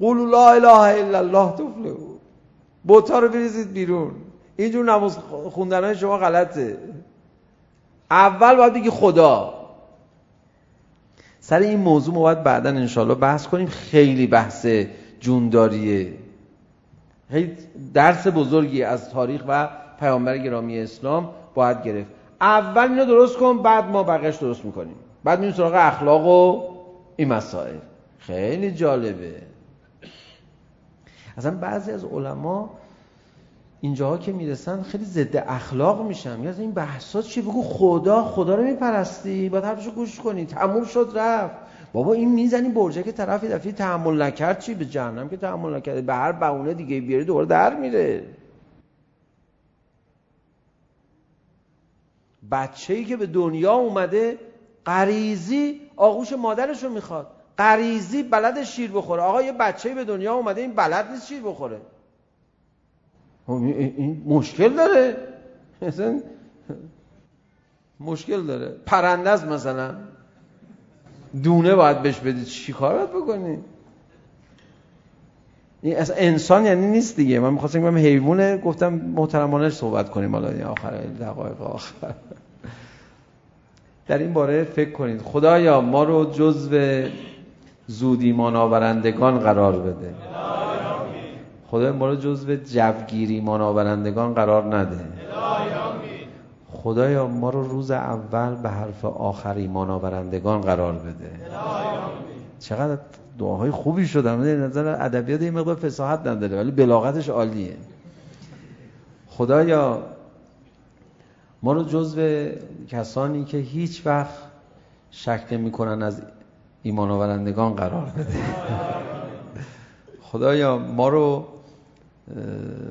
قولوا لا اله الا الله تفلحوا بوتا رو بریزید بیرون. اینجور نماز خوندن شما غلطه. اول باید بگی خدا. سر این موضوع ما باید بعدا انشالله بحث کنیم. خیلی بحث جونداریه. درس بزرگی از تاریخ و پیامبر گرامی اسلام باید گرفت. اول اینو درست کن بعد ما بقیش درست میکنیم. بعد میریم سراغ اخلاق و این مسائل. خیلی جالبه. اصلا بعضی از علما اینجاها که میرسن خیلی ضد اخلاق میشن. میگن این بحثات چی؟ بگو خدا خدا رو میپرستی باید حرفشو گوش کنی. تموم شد رفت. بابا این میزنی برجه که طرف دفعه تحمل نکرد چی به جهنم که تحمل نکرد؟ به هر بهونه دیگه بیاری دوباره در میره. بچه‌ای که به دنیا اومده غریزی آغوش مادرش رو میخواد. غریزی بلد شیر بخوره. آقا یه بچه‌ای به دنیا اومده این بلد نیست شیر بخوره. این مشکل داره. مثلا مشکل داره. پرنده است مثلا. دونه باید بهش بدید چی کار باید بکنی؟ این اصلا انسان یعنی نیست دیگه. من می‌خواستم بگم حیوانه. گفتم محترمانه صحبت کنیم. حالا این آخر دقایق آخر. در این باره فکر کنید. خدایا ما رو جزو زودیمان آورندگان قرار بده. خدا ما رو جزو جوگیری آورندگان قرار نده. خدایا ما رو روز اول به حرف آخر ایمان آورندگان قرار بده. چقدر دعاهای خوبی شدن نظر ادبیات این مقدار فصاحت نداره ولی بلاغتش عالیه. خدایا ما رو جزو کسانی که هیچ وقت شک نمی‌کنن از ایمان آورندگان قرار بده. خدایا ما رو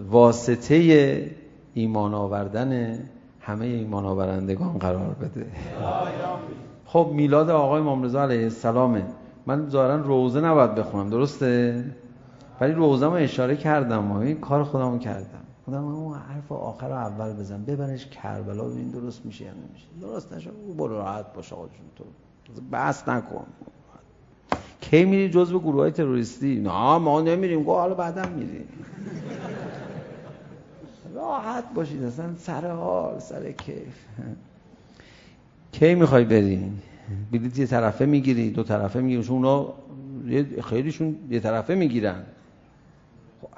واسطه ایمان آوردن همه ایمان آورندگان قرار بده. خب میلاد آقای امام رضا علیه السلام من ظاهرا روزه نباید بخونم درسته؟ ولی روزه ما اشاره کردم و این کار خودمو کردم. خودم اون حرف آخر و اول بزن ببرش کربلا و این درست میشه یا نمیشه. درست نشه او برو راحت باش آقا جون تو. بس نکن. کی میری جزو گروه های تروریستی؟ نه ما نمیریم گوه حالا بعدا میریم. راحت باشید اصلا سر حال سر کیف. کی میخوای بری؟ بلیط یه طرفه میگیری دو طرفه میگیری. چون اونا خیلیشون یه طرفه میگیرن.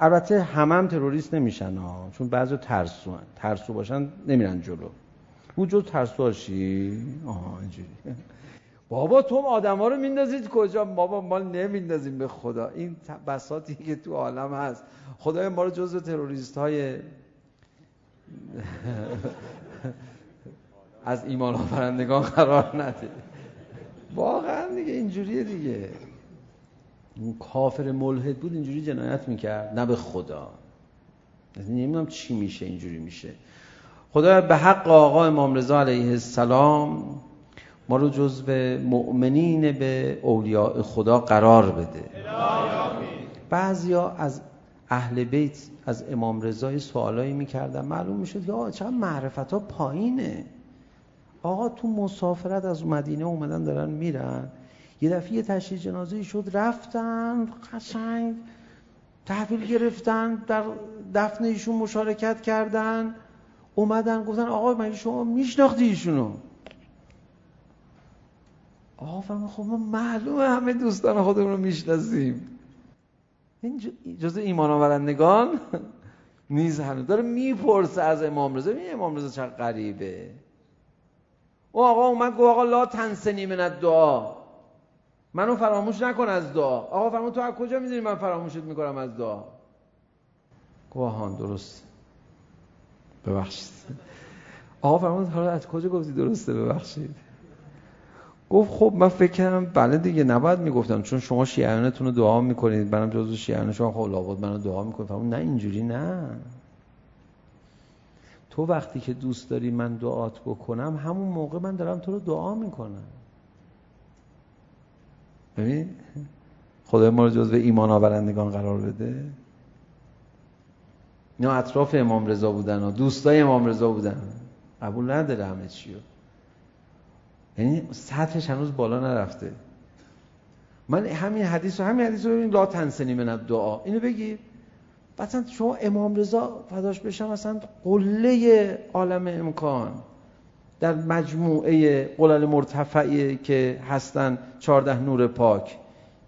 البته همم هم تروریست نمیشن ها چون بعضی ترسو هن. ترسو باشن نمیرن جلو. او جز ترسو هاشی؟ آها اینجوری. بابا تو آدم ها رو میندازید کجا؟ بابا ما نمیندازیم به خدا. این بساطی که تو عالم هست. خدای ما رو جز تروریست های از ایمان آفرندگان قرار ندید واقعا دیگه اینجوریه دیگه اون کافر ملحد بود اینجوری جنایت میکرد نه به خدا نمیدونم چی میشه اینجوری میشه خدا به حق آقا امام رضا علیه السلام ما رو جزو مؤمنین به اولیاء خدا قرار بده بعضیا از اهل بیت از امام رضا سوالایی میکردن معلوم میشد که آقا چقدر معرفت ها پایینه آقا تو مسافرت از مدینه اومدن دارن میرن یه دفعه تشییع جنازه شد رفتن قشنگ تحویل گرفتن در دفن ایشون مشارکت کردن اومدن گفتن آقا مگه شما میشناختی ایشونو آقا فرمان خب ما معلومه همه دوستان خودمون رو میشناسیم این جز ایمان آورندگان نیز هنوز داره میپرسه از امام رضا این امام رضا چقدر غریبه او آقا اومد گفت آقا لا تنسنی من دعا منو فراموش نکن از دعا آقا فرمود تو از کجا میدونی من فراموشت میکنم از دعا گواهان درست ببخشید آقا فرمود حالا از کجا گفتی درسته ببخشید گفت خب من فکر کردم بله دیگه نباید میگفتم چون شما شیعانتون رو دعا میکنید. منم جزو شیعان شما خب لابد منو دعا میکنید. فرمود نه اینجوری نه. تو وقتی که دوست داری من دعات بکنم همون موقع من دارم تو رو دعا میکنم. ببین خدای ما رو جزو ایمان آورندگان قرار بده. اینا اطراف امام رضا بودن و دوستای امام رضا بودن. قبول نداره همه چیو. رو یعنی سطحش هنوز بالا نرفته. من همین حدیث رو همین حدیث رو ببین لا تنسنی من دعا اینو بگیر مثلا شما امام رضا فداش بشم مثلا قله عالم امکان. در مجموعه قلل مرتفعی که هستن 14 نور پاک.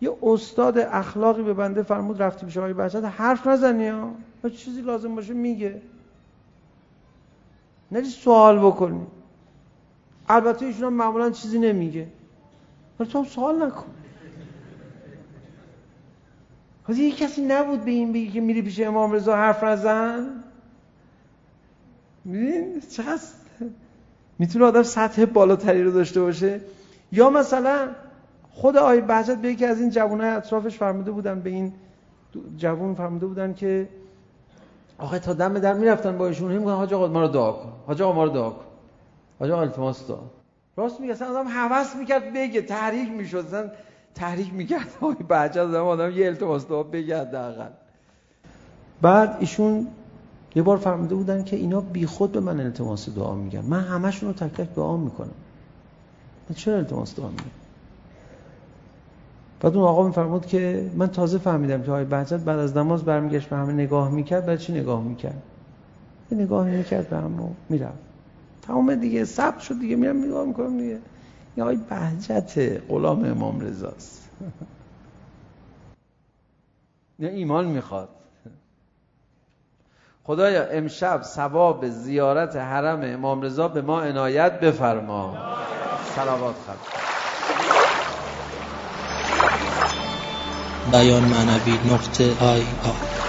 یه استاد اخلاقی به بنده فرمود رفتی پیش آقای بچت حرف نزنی ها. چیزی لازم باشه؟ میگه. نری سوال بکنی. البته ایشون هم معمولا چیزی نمیگه ولی تو هم سوال نکن حاضر یه کسی نبود به این بگی که میری پیش امام رضا حرف نزن میدین چقدر میتونه آدم سطح بالاتری رو داشته باشه یا مثلا خود آقای بهجت به یکی از این جوانای اطرافش فرموده بودن به این جوان فرموده بودن که آخه تا دم در میرفتن با ایشون میگن حاج آقا ما رو دعا کن حاج آقا ما رو دعا کن آجا الفانستا راست میگه اصلا آدم حوض میکرد بگه تحریک میشد اصلا تحریک میکرد آقای بچه از آدم یه التماس دعا بگه دقیقا بعد ایشون یه بار فرموده بودن که اینا بی خود به من التماس دعا میگن من همشون رو تک تک دعا میکنم من چرا التماس دعا میگم بعد اون آقا میفرمود که من تازه فهمیدم که آقای بهجت بعد از نماز برمیگشت به همه نگاه میکرد بعد چی نگاه میکرد یه نگاه میکرد به همه میرفت تمام دیگه ثبت شد دیگه میرم نگاه میکنم دیگه. یا های بهجت غلام امام رضاست نه ایمان میخواد. خدایا امشب ثواب زیارت حرم امام رضا به ما عنایت بفرما. صلوات خدا. بیان معنوی نقطه آی آ.